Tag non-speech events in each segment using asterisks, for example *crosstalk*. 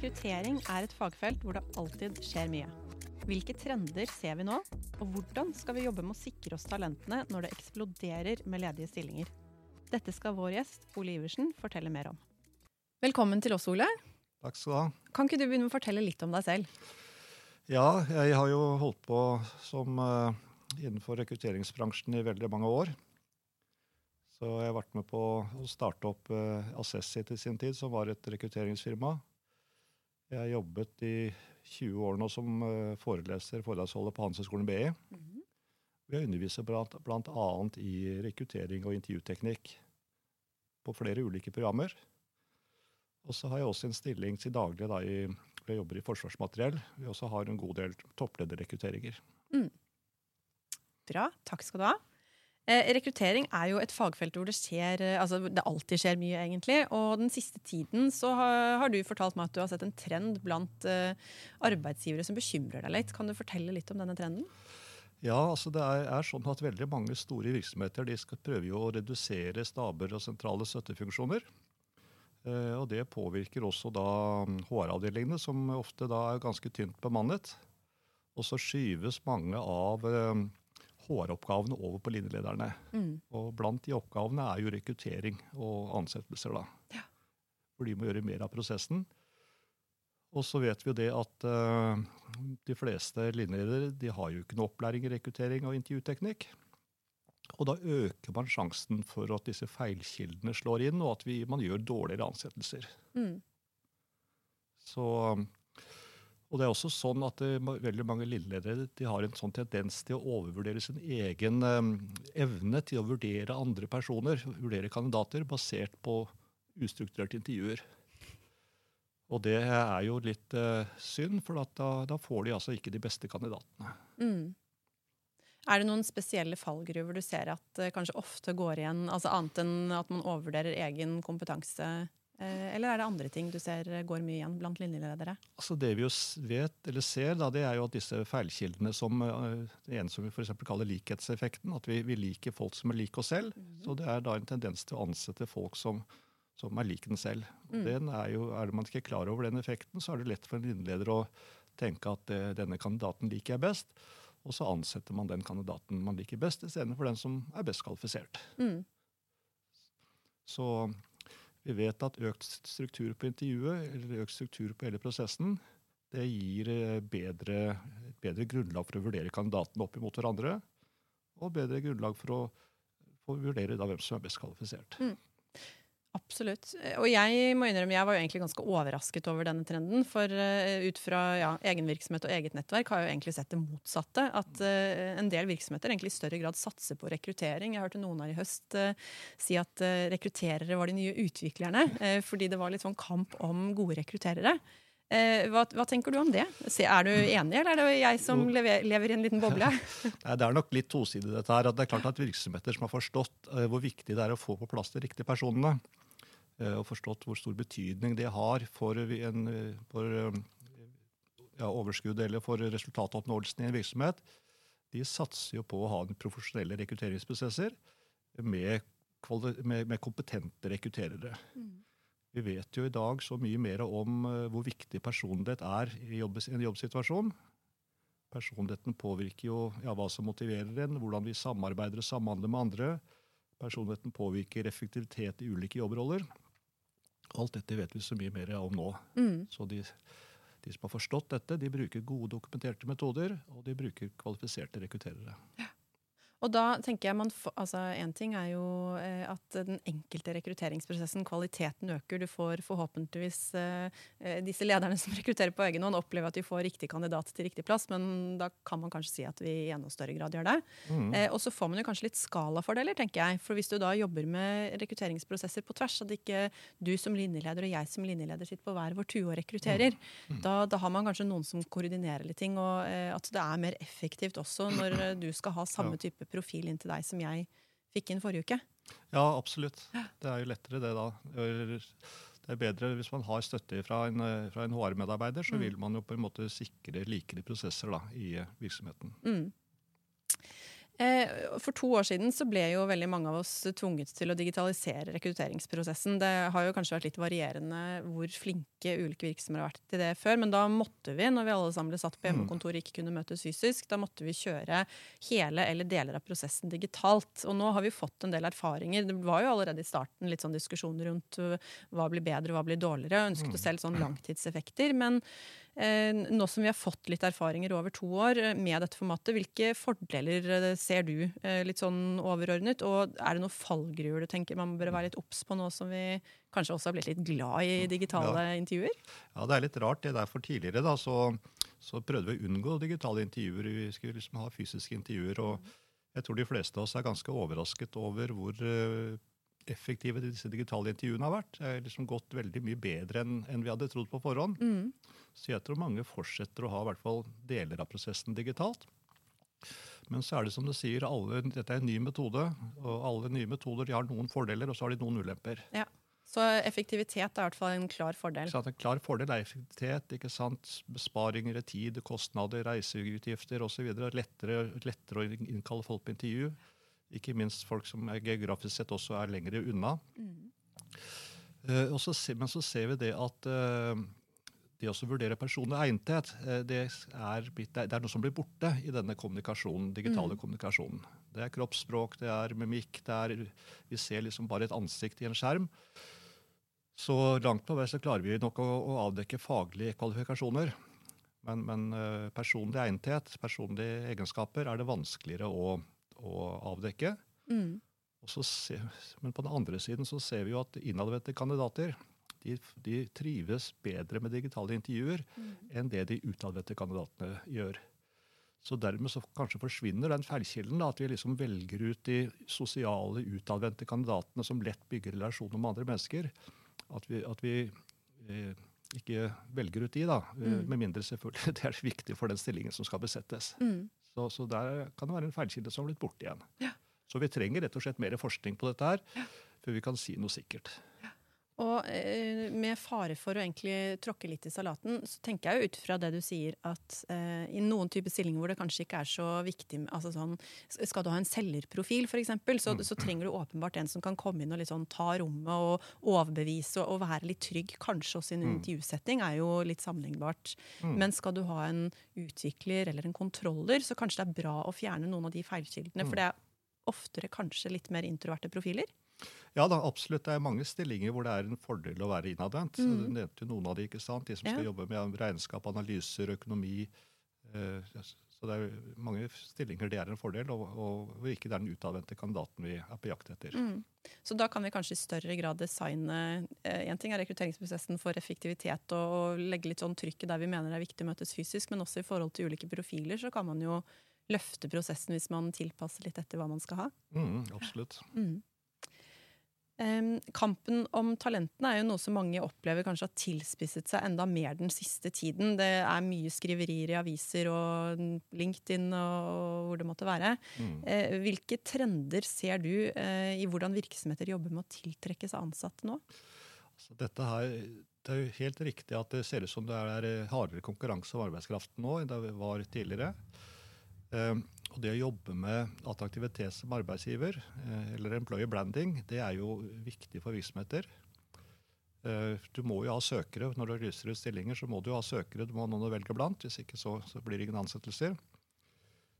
Rekruttering er et fagfelt hvor det alltid skjer mye. Hvilke trender ser vi nå, og hvordan skal vi jobbe med å sikre oss talentene når det eksploderer med ledige stillinger? Dette skal vår gjest Ole Iversen fortelle mer om. Velkommen til oss, Ole. Takk skal du ha. Kan ikke du begynne med å fortelle litt om deg selv? Ja, jeg har jo holdt på som uh, innenfor rekrutteringsbransjen i veldig mange år. Så jeg har vært med på å starte opp uh, Assessi til sin tid, som var et rekrutteringsfirma. Jeg har jobbet i 20 år nå som uh, foreleser, foredragsholder på Handelshøyskolen BI. Mm -hmm. Jeg underviser bl.a. i rekruttering og intervjuteknikk på flere ulike programmer. Og så har jeg også en stilling til daglig da, i, jeg jobber i Forsvarsmateriell. Vi også har en god del topplederrekrutteringer. Mm. Bra. Takk skal du ha. Eh, rekruttering er jo et fagfelt hvor det skjer, eh, altså det alltid skjer mye, egentlig. Og den siste tiden så har, har, du fortalt meg at du har sett en trend blant uh, arbeidsgivere som bekymrer deg litt. Kan du fortelle litt om denne trenden? Ja, altså det er, er sånn at veldig mange store virksomheter de skal prøve å redusere staber og sentrale støttefunksjoner. Og det påvirker også da HR-avdelingene, som ofte da er ganske tynt bemannet. Og så skyves mange av uh, HR-oppgavene over på linjelederne. Mm. Og blant de oppgavene er jo rekruttering og ansettelser. da. Ja. For de må gjøre mer av prosessen. Og så vet vi jo det at uh, de fleste linjeledere de har jo ikke noe opplæring i rekruttering og intervjuteknikk. Og da øker man sjansen for at disse feilkildene slår inn, og at vi, man gjør dårligere ansettelser. Mm. Så og det er også sånn at det, eh, veldig mange lilleledere de har en sånn tendens til å overvurdere sin egen um, evne til å vurdere andre personer, vurdere kandidater, basert på ustrukturerte intervjuer. Og det er jo litt uh, synd, for da, da, får de altså ikke de beste kandidatene. Mm. Er det noen spesielle fallgruver du ser at uh, kanskje ofte går igjen, altså annet enn at man overvurderer egen kompetanse? Eh, eller er det andre ting du ser går mye igjen blant linjeledere? Altså det vi jo vet, eller ser, da, det er jo at disse feilkildene som eh, det ene som vi for kaller likhetseffekten, at vi, vi, liker folk som er like oss selv. Mm. Så det er da en tendens til å ansette folk som, som er lik den selv. Mm. Den er, jo, er man ikke klar over den effekten, så er det lett for en linjeleder å tenke at uh, denne kandidaten liker jeg best. Og så ansetter man den kandidaten man liker best, istedenfor den som er best kvalifisert. Mm. Så vi vet at økt struktur på intervjuet eller økt struktur på hele prosessen det gir eh, bedre, bedre grunnlag for å vurdere kandidatene opp mot hverandre. Og bedre grunnlag for å, for å vurdere hvem som er best kvalifisert. Mm. Absolutt. Og jeg må innrømme, jeg var jo egentlig ganske overrasket over denne trenden. For uh, ut fra ja, egen virksomhet og eget nettverk har jeg jo egentlig sett det motsatte. At uh, en del virksomheter egentlig i større grad satser på rekruttering. Jeg hørte noen her i høst uh, si at rekrutterere var de nye utviklerne. fordi det var litt sånn kamp om gode rekrutterere. Hva, hva, tenker du om det? Er du enig, eller er det jeg som lever, lever i en liten boble? *laughs* Det er nok litt tosidig, dette her. Det er klart at Virksomheter som har forstått hvor viktig det er å få på plass de riktige personene, Eh, og forstått hvor stor betydning det har for, en, for ja, overskuddet eller for resultatoppnåelsen i en virksomhet, de satser jo på å ha profesjonelle rekrutteringsprosesser med, med kompetente rekrutterere. Mm. Vi vet jo i dag så mye mer om uh, hvor viktig personlighet er i en jobbsituasjon. Personligheten påvirker jo ja, hva som motiverer en, hvordan vi samarbeider og samhandler med andre. Personligheten påvirker effektivitet i ulike jobbroller. Alt dette vet vi så mye mer om nå. Mm. Så de, de, som har forstått dette, de bruker gode dokumenterte metoder, og de bruker kvalifiserte rekrutterere. Ja. Og da tenker jeg man, altså En ting er jo eh, at den enkelte rekrutteringsprosessen, kvaliteten øker. Du får forhåpentligvis eh, eh, disse lederne *laughs* som rekrutterer på egen hånd, opplever at de får riktig kandidat til riktig plass, men da kan man kanskje si at vi i enda større grad gjør det. Mm. Eh, og så får man jo kanskje litt skalafordeler, tenker jeg. For hvis du da jobber med rekrutteringsprosesser på tvers, at ikke du som linjeleder og jeg som linjeleder sitter på hver vår tue og rekrutterer, mm. Mm. Da, da, har man kanskje noen som koordinerer litt ting, og at det er mer effektivt også når du skal ha samme type profil inn til deg som jeg fikk inn forrige uke. Ja, absolutt. Det er jo lettere det da. Det er bedre hvis man har støtte fra en, fra en HR-medarbeider, så mm. vil man jo på en måte sikre likere prosesser da, i virksomheten. Mm. Eh, for to år siden så ble jo veldig mange av oss tvunget til å digitalisere rekrutteringsprosessen. Det har jo kanskje vært litt varierende hvor flinke ulike virksomheter har vært til det før, men da måtte vi, når vi alle sammen ble satt på hjemmekontor og ikke kunne møtes fysisk, da måtte vi kjøre hele eller deler av prosessen digitalt. Og nå har vi fått en del erfaringer. Det var jo allerede i starten litt sånn diskusjoner rundt uh, hva blir bedre, hva blir dårligere. Jeg ønsket oss selv sånn langtidseffekter. men Eh, nå som vi har fått litt erfaringer over to år eh, med dette formatet, hvilke fordeler eh, ser du litt sånn overordnet? Og er det noen fallgruer du tenker man bør være litt obs på nå som vi kanskje også har blitt litt glad i digitale ja. intervjuer? Ja, det er litt rart. det Derfor tidligere da, så, så prøvde vi å unngå digitale intervjuer. Vi skulle liksom ha fysiske intervjuer. og jeg tror de fleste av oss er ganske overrasket over hvor effektive disse digitale intervjuene har vært. Det er liksom gått veldig mye bedre enn, en vi hadde trodd på forhånd. Mm. Så jeg tror mange fortsetter å ha i hvert fall deler av prosessen digitalt. Men så er det som du sier, alle, dette er en ny metode, og alle nye metoder har noen fordeler og så har de noen ulemper. Ja. Så effektivitet er i hvert fall en klar fordel? Så en klar fordel er effektivitet. ikke sant? Besparinger i tid, kostnader, reiseutgifter osv. Lettere, lettere å innkalle folk på intervju. Ikke minst folk som er geografisk sett også er lengre unna. Mm. Uh, så, men så ser vi det at uh, det å vurdere personlig egnethet, eh, det er, det er, noe som blir borte i denne kommunikasjonen, digitale mm. kommunikasjonen. Det er kroppsspråk, det er mimikk, det er, vi ser liksom bare et ansikt i en skjerm. Så langt på vei så klarer vi nok å, å avdekke faglige kvalifikasjoner. Men, men personlig egnethet, personlige egenskaper, er det vanskeligere å, å avdekke. Mm. Se, men på den andre siden så ser vi jo at innadvendte kandidater de, de, trives bedre med digitale intervjuer mm. enn det de utadvendte kandidatene gjør. Så dermed så kanskje forsvinner den feilkilden, at vi liksom velger ut de sosiale, utadvendte kandidatene som lett bygger relasjoner med andre mennesker. At vi, at vi eh, ikke velger ut de, da. Eh, mm. Med mindre selvfølgelig *laughs* det er viktig for den stillingen som skal besettes. Mm. Så, så, der kan det være en feilkilde som har blitt borte igjen. Ja. Så vi trenger rett og slett mer forskning på dette her, før vi kan si noe sikkert. Og eh, med fare for å egentlig tråkke litt i salaten, så tenker jeg jo ut fra det du sier at eh, i noen typer stillinger hvor det kanskje ikke er så viktig altså sånn, Skal du ha en selgerprofil, f.eks., så, så trenger du åpenbart en som kan komme inn og sånn, ta rommet og overbevise og, og være litt trygg. Kanskje også i en mm. intervjusetting er jo litt sammenlignbart. Mm. Men skal du ha en utvikler eller en kontroller, så kanskje det er bra å fjerne noen av de feilkildene. For mm. det er oftere kanskje litt mer introverte profiler. Ja, da, absolutt. Det er mange stillinger hvor det er en fordel å være innadvendt. Mm. Du nevnte noen av de, ikke sant? De som skal jobbe med regnskap, analyser, økonomi. Eh, så det er mange stillinger det er en fordel, og, og ikke det er den utadvendte kandidaten vi er på jakt etter. Mm. Så da kan vi kanskje i større grad designe Én ting er rekrutteringsprosessen for effektivitet og, og legge litt sånn trykket der vi mener det er viktig å møtes fysisk, men også i forhold til ulike profiler så kan man jo løfte prosessen hvis man tilpasser litt etter hva man skal ha. Mm, absolutt. Mm. Kampen om talentene er jo noe som mange opplever kanskje har tilspisset seg enda mer den siste tiden. Det er mye skriverier i aviser og LinkedIn og hvor det måtte være. Mm. Eh, hvilke trender ser du eh, i hvordan virksomheter jobber med å tiltrekke seg ansatte nå? Altså, dette her, det er jo helt riktig at det ser ut som det er hardere konkurranse om arbeidskraften nå enn det var tidligere. Og det å jobbe med attraktivitet som arbeidsgiver, eh, eller employer branding, det er jo viktig for virksomheter. Eh, du må jo ha søkere. Når du lyser ut stillinger, så må du ha søkere. Du må ha noen å velge blant. Hvis ikke så, så blir det ingen ansettelser.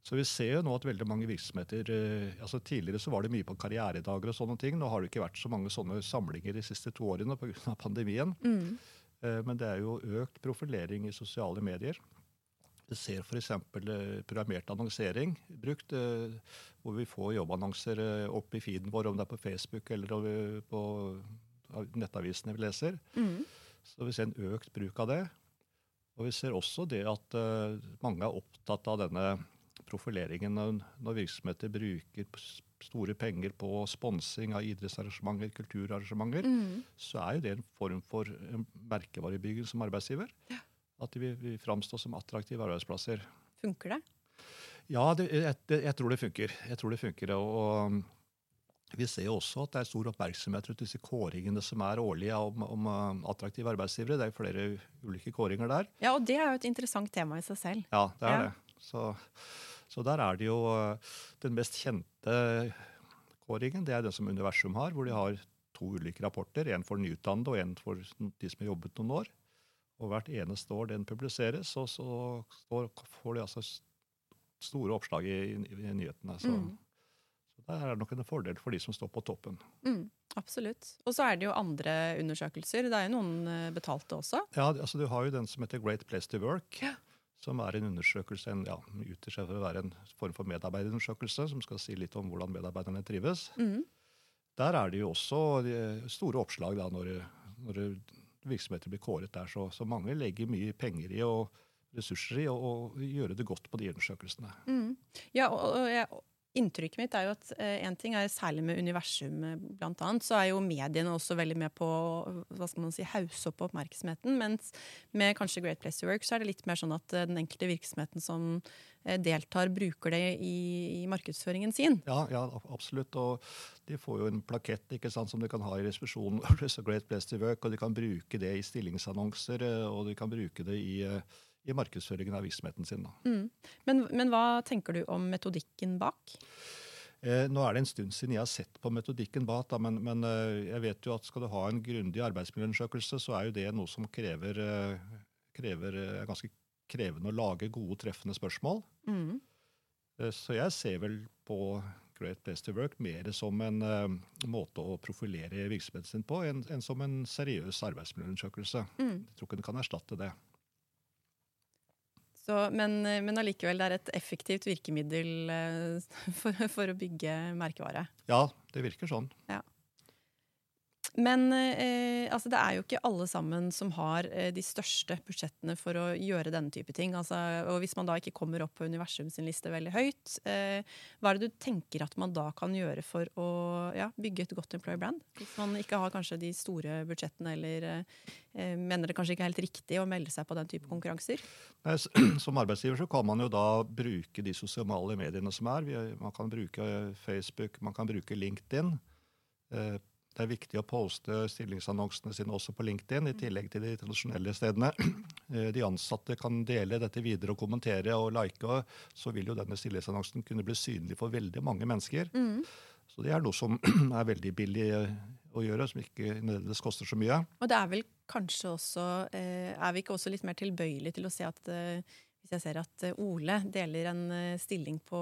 Så vi ser jo nå at veldig mange virksomheter eh, altså Tidligere så var det mye på karrieredager og sånne ting. Nå har det ikke vært så mange sånne samlinger de siste to årene pga. pandemien. Mm. Men det er jo økt profilering i sosiale medier. Det ser f.eks. Eh, programmert annonsering brukt, eh, hvor vi får jobbannonser eh, opp i feeden vår, om det er på Facebook eller på nettavisene vi leser. Mm. Så vi ser en økt bruk av det. Og vi ser også det at mange er opptatt av denne profileringen når virksomheter bruker store penger på sponsing av idrettsarrangementer, kulturarrangementer, mm. så er jo det en form for merkevarebygging som arbeidsgiver. Ja. At de vil framstå som attraktive arbeidsplasser. Funker det? Ja, det, jeg, jeg, tror det funker. Jeg tror det funker. Og, og vi ser jo også at det er stor oppmerksomhet rundt disse kåringene som er årlige om, om uh, attraktive arbeidsgivere. Det er flere ulike kåringer der. Ja, og det er jo et interessant tema i seg selv. Ja, det er ja. det. Så, Så der er det jo eh, den mest kjente kåringen. Det er den som Universum har, hvor de har to ulike rapporter. En for nyutdannede og en for de som har jobbet noen år. Og hvert eneste år den publiseres, og så får de altså store oppslag i, i nyhetene. Så, mm. så det er nok en fordel for de som står på toppen. Mm, absolutt. Og så er det jo andre undersøkelser. Det er jo noen eh, betalte også? Ja, altså du har jo den som heter Great Place to Work. Ja. Som er en undersøkelse, en, ja, utgir seg for å være en form for medarbeiderundersøkelse, som skal si litt om hvordan medarbeiderne trives. Mm. Der er det jo også store oppslag da, når, når virksomheter blir kåret der. Så, så mange legger mye penger i og ressurser i å gjøre det godt på de undersøkelsene. Mm. Ja, og, og jeg Inntrykket mitt er jo at eh, en ting er særlig med universum, eh, blant annet, så er jo mediene også veldig med på hva skal man si, hause opp oppmerksomheten. Mens med kanskje Great Place to Work så er det litt mer sånn at eh, den enkelte virksomheten som eh, deltar, bruker det i, i, markedsføringen sin. Ja, ja, absolutt. Og de får jo en plakett ikke sant, som de kan ha i resepsjonen. *laughs* Great Place to Work, og de kan bruke det i stillingsannonser, og de kan bruke det i i markedsføringen av virksomheten sin. Mm. Men, men, hva tenker du om metodikken bak? Eh, nå er det en stund siden jeg har sett på metodikken bak, da, men, men eh, jeg vet jo at skal du ha en grundig arbeidsmiljøundersøkelse, så er jo det noe som krever, eh, krever eh, ganske krevende å lage gode, treffende spørsmål. Mm. Så jeg ser vel på Great Place to Work mer som en uh, måte å profilere virksomheten sin på enn en som en seriøs arbeidsmiljøundersøkelse. Mm. Jeg tror ikke den kan erstatte det. Så, men, men allikevel, det er et effektivt virkemiddel eh, *laughs* for, for, å bygge merkevare. Ja, det virker sånn. Ja. Men eh, altså, det er jo ikke alle sammen som har eh, de største budsjettene for å gjøre denne type ting. Altså, og hvis man da ikke kommer opp på universum sin liste veldig høyt, eh, hva er det du tenker at man da kan gjøre for å ja, bygge et godt employer brand? Hvis man ikke har kanskje de store budsjettene, eller eh, mener det kanskje ikke er helt riktig å melde seg på den type konkurranser? *clears throat* Som arbeidsgiver så kan man jo da bruke de sosiale mediene som er. Man kan bruke Facebook, man kan bruke LinkedIn. Det er viktig å poste stillingsannonsene sine også på LinkedIn, i tillegg til de tradisjonelle stedene. *clears throat* Eh, de ansatte kan dele dette videre og kommentere og like, og så vil jo denne stillingsannonsen kunne bli synlig for veldig mange mennesker. Mm. Så det er noe som *clears throat* er veldig billig eh, å gjøre, som ikke nødvendigvis koster så mye. Og det er vel kanskje også eh, Er vi ikke også litt mer tilbøyelige til å se at hvis jeg ser at eh, Ole deler en eh, stilling på,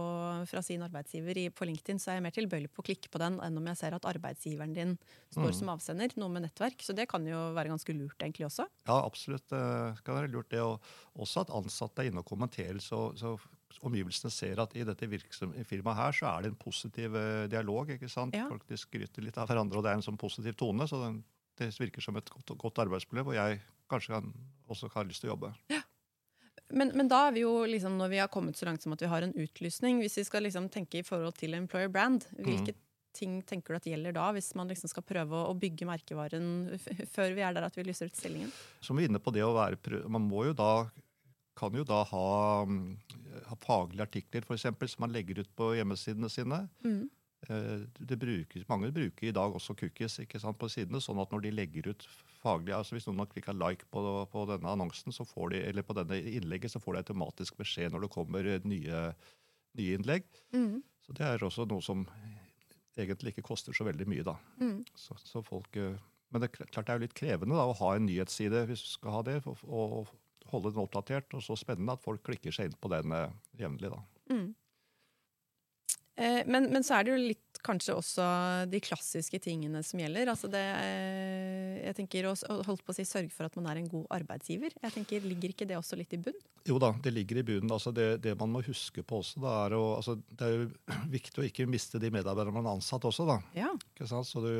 fra sin arbeidsgiver på LinkedIn, så er jeg mer tilbøyelig på å klikke på den enn om jeg ser at arbeidsgiveren din står mm. som avsender. Noe med nettverk. Så det kan jo være ganske lurt egentlig også. Ja, absolutt. Det kan være lurt det. Og også at ansatte er inne og kommenterer, så, så omgivelsene ser at i dette firmaet her så er det en positiv eh, dialog. ikke sant? Ja. Folk de skryter litt av hverandre, og det er en sånn positiv tone. så den, det virker som et godt, godt arbeidsmiljø hvor jeg kanskje kan, også har lyst til å jobbe. Ja. Men, men, da er vi jo liksom, når vi har kommet så langt som at vi har en utlysning Hvis vi skal liksom tenke i forhold til employer brand, hvilke mm. ting tenker du at gjelder da? Hvis man liksom skal prøve å bygge merkevaren før vi er der at vi lyser ut stillingen? Som vi er inne på det å være Man må jo da kan jo da ha, ha faglige artikler for eksempel, som man legger ut på hjemmesidene sine. Mm. Eh, bruker, mange bruker i dag også cookies ikke sant, på sidene, sånn at når de legger ut faglig, altså Hvis noen har klikka like på, på, denne annonsen, så får de, eller på denne innlegget, så får de automatisk beskjed når det kommer nye, nye innlegg. Mm. Så Det er også noe som egentlig ikke koster så veldig mye. da. Mm. Så, så folk, eh, men det, klart det er jo litt krevende da, å ha en nyhetsside hvis du skal ha det, og, og holde den oppdatert. Og så spennende at folk klikker seg inn på den jevnlig. da. Mm. Eh, men, men, så er det jo litt kanskje også de klassiske tingene som gjelder. Altså det, eh, jeg tenker å holdt på å si, Sørge for at man er en god arbeidsgiver. Jeg tenker, Ligger ikke det også litt i bunn? Jo da, det ligger i bunnen. Altså det, det, man må huske på også, da, er å, altså det er jo *clears throat* viktig å ikke miste de medarbeiderne man har ansatt også. da. Ja. Ikke sant? Så du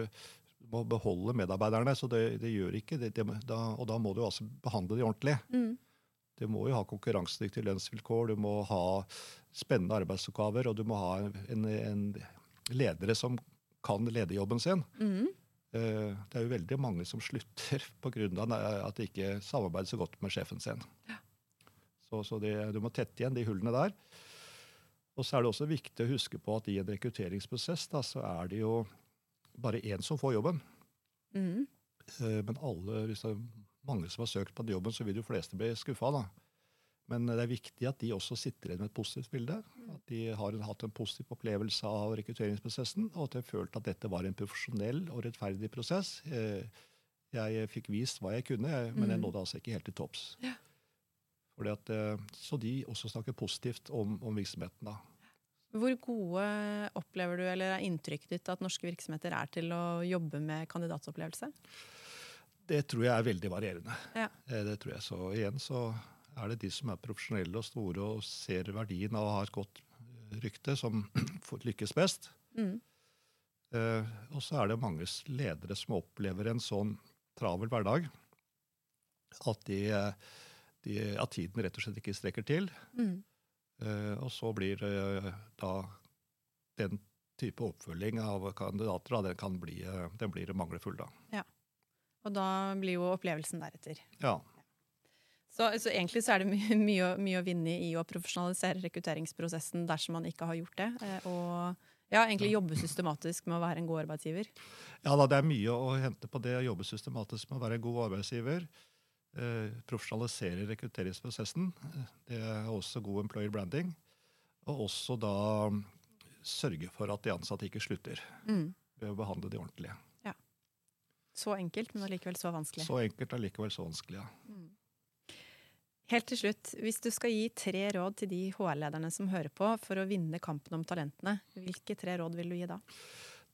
må beholde medarbeiderne. så det, det gjør ikke det, da, Og da må du altså behandle de ordentlig. Mm. Du må jo ha konkurransedyktige lønnsvilkår, du må ha spennende arbeidsoppgaver, og du må ha en, en ledere som kan lederjobben sin. Mm. Det er jo veldig mange som slutter *laughs* pga. at de ikke samarbeider så godt med sjefen sin. Ja. Så, så det, du må tette igjen de hullene der. Og så er det også viktig å huske på at i en rekrutteringsprosess da, så er det jo bare én som får jobben. Mm. Men alle, hvis det er mange som har søkt på den jobben, så vil de fleste bli skuffa. Men det er viktig at de også sitter igjen med et positivt bilde. At de har hatt en positiv opplevelse av rekrutteringsprosessen, og at de har følt at dette var en profesjonell og rettferdig prosess. Eh, jeg fikk vist hva jeg kunne, men jeg Mm. nådde altså ikke helt til topps. Ja. At, eh, så de også snakker positivt om, om virksomheten. da. Hvor gode opplever du, eller er inntrykket ditt at norske virksomheter er til å jobbe med kandidatopplevelse? Det tror jeg er veldig varierende. Ja. Eh, Det tror jeg. Så igjen så er det de som er profesjonelle og store og ser verdien av å ha et godt eh, rykte, som *clears throat* lykkes best. Mm. Eh, og så er det mange ledere som opplever en sånn travel hverdag at, de, eh, de, at tiden rett og slett ikke strekker til. Mm. Eh, og så blir eh, da den type oppfølging av kandidater da, den kan bli, eh, den blir mangelfull. da. Ja. Og da blir jo opplevelsen deretter. Ja. Så, så egentlig så er det *laughs* mye, mye, mye å vinne i å profesjonalisere rekrutteringsprosessen dersom man ikke har gjort det. eh, Og ja, egentlig jobbe systematisk med å være en god arbeidsgiver. Ja da, det er mye å hente på det å jobbe systematisk med å være en god arbeidsgiver. Eh, profesjonalisere rekrutteringsprosessen. Eh, Det er også god employer branding. Og også da mm, sørge for at de ansatte ikke slutter, Mm. ved å behandle de ordentlig. Så enkelt, men allikevel så vanskelig. Så enkelt allikevel likevel så vanskelig. ja. Mm. Helt til slutt, hvis du skal gi tre råd til de HR-lederne som hører på for å vinne kampen om talentene, hvilke tre råd vil du gi da?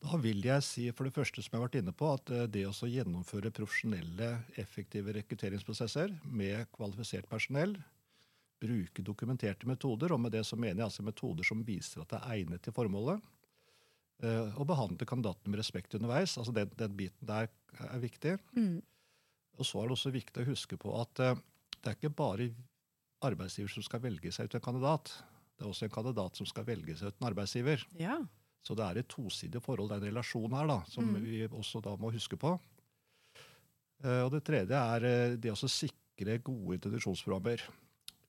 Da vil jeg si for det første som jeg har vært inne på, at eh, det å gjennomføre profesjonelle, effektive rekrutteringsprosesser med kvalifisert personell, bruke dokumenterte metoder, og med det så mener jeg altså metoder som viser at det er egnet til formålet, eh, og behandle kandidatene med respekt underveis. altså Den, den biten der er viktig. Mm. Og så er det også viktig å huske på at eh, det er ikke bare arbeidsgiver som skal velge seg ut en kandidat. Det er også en kandidat som skal velge seg ut en arbeidsgiver. Ja. Så det er et tosidig forhold, det er en relasjon her, da, som Mm. vi også da må huske på. Eh, Og det tredje er eh, det å sikre gode introduksjonsprogrammer.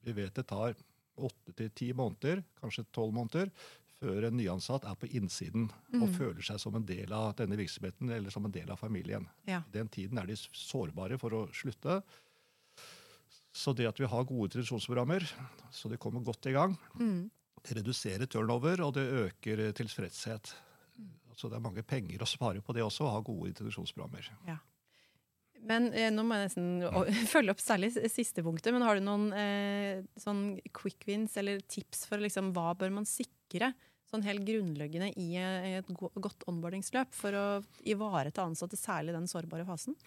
Vi vet det tar åtte til ti måneder, kanskje tolv måneder, før en nyansatt er på innsiden og Mm. føler seg som en del av denne virksomheten eller som en del av familien. Ja. Den tiden er de sårbare for å slutte. Så det at vi har gode introduksjonsprogrammer, så de kommer godt i gang, Mm. det reduserer turnover, og det øker tilfredshet. Så det er mange penger å spare på det også, å ha gode introduksjonsprogrammer. Men eh, nå må jeg nesten *laughs* følge opp særlig siste punktet. Men har du noen eh, sånn quick wins eller tips for liksom, hva bør man sikre sånn helt grunnleggende i eh, et godt onboardingsløp for å ivareta ansatte, særlig den sårbare fasen?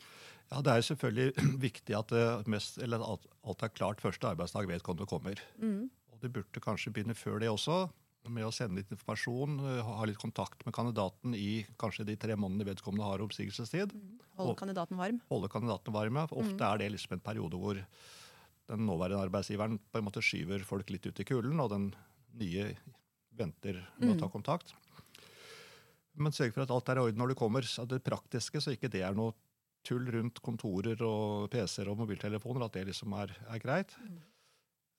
Ja, Det er selvfølgelig *clears throat* viktig at, det mest, alt er klart første arbeidsdag vedkommende kommer. Mm. Og Det burde kanskje begynne før det også, med å sende litt informasjon, eh, ha litt kontakt med kandidaten i kanskje de tre månedene vedkommende har oppsigelsestid. Holde kandidaten varm? Holde kandidaten varm, ja. ofte Mm. er det liksom en periode hvor den nåværende arbeidsgiveren på en måte skyver folk litt ut i kulden, og den nye venter med Mm. å ta kontakt. Men sørg for at alt er i orden når du kommer. Så det praktiske, så ikke det er noe tull rundt kontorer og PC-er og mobiltelefoner, at det liksom er, er greit. Mm.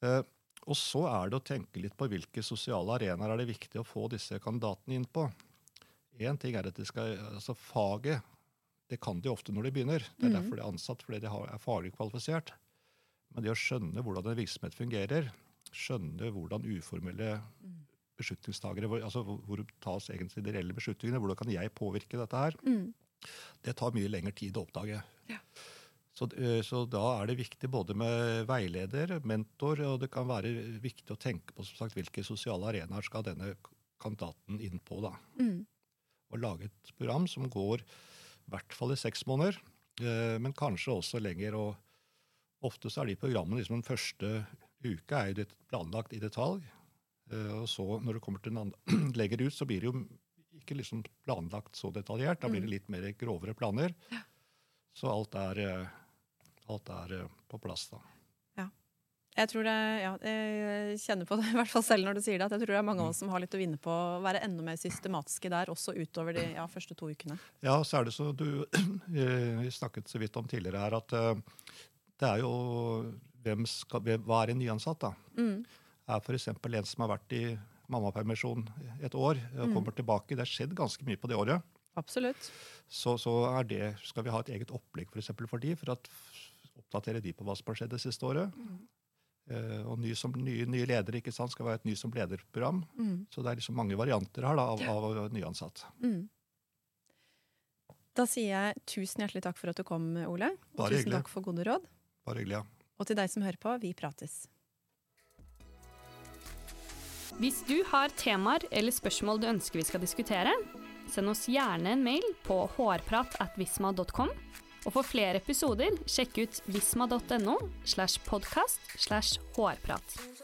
Eh, og så er det å tenke litt på hvilke sosiale arenaer er det viktig å få disse kandidatene inn på. Én ting er at de skal, altså Faget det kan de ofte når de begynner. Det er mm. derfor de er ansatt, fordi de har- er faglig kvalifisert. Men det å skjønne hvordan en virksomhet fungerer, skjønne hvordan uformelle Mm. Beslutningstagere hvor, altså hvor tas egentlig de reelle beslutningene, hvordan kan jeg påvirke dette her, Mm. det tar mye lengre tid å oppdage. Ja. Så, eh, så da er det viktig både med veileder, mentor, og det kan være viktig å tenke på som sagt, hvilke sosiale arenaer skal denne kandidaten inn på. da. Mm. Og lage et program som går i hvert fall i seks måneder, eh, men kanskje også lenger. og Ofte så er de programmene liksom den første uka er jo planlagt i detalj. Eh, Og så når det kommer til den andre, *clears throat* lenger ut, så blir det jo ikke liksom planlagt så detaljert. Da blir det litt mer grovere planer. Så alt er, eh, alt er eh, på plass da. Jeg tror det, ja, jeg kjenner på det, *laughs* i hvert fall selv når du sier det, at jeg tror det er mange av oss som har litt å vinne på å være enda mer systematiske der, også utover de ja, første to ukene. Ja, så er det så du *clears throat* vi snakket så vidt om tidligere her, at det er jo hvem skal, Hva er en nyansatt, da? Mm. Er f.eks. en som har vært i mammapermisjon et år og Mm. kommer tilbake. Det har skjedd ganske mye på det året. Absolutt. Så, så er det, skal vi ha et eget opplegg for, eksempel for de, for å oppdatere de på hva som har skjedd det siste året. Eh, og ny som, nye, nye ledere ikke sant, skal være et Ny som leder-program. Mm. Så det er liksom mange varianter her da, av, av nyansatt. Mm. Da sier jeg tusen hjertelig takk for at du kom, Ole. Bare tusen hyggelig. takk for gode råd. Bare hyggelig, ja. Og til deg som hører på, vi prates. Hvis du har temaer eller spørsmål du ønsker vi skal diskutere, send oss gjerne en mail på hårpratatvisma.com. Og for flere episoder, sjekk ut visma.no slash podkast slash hårprat.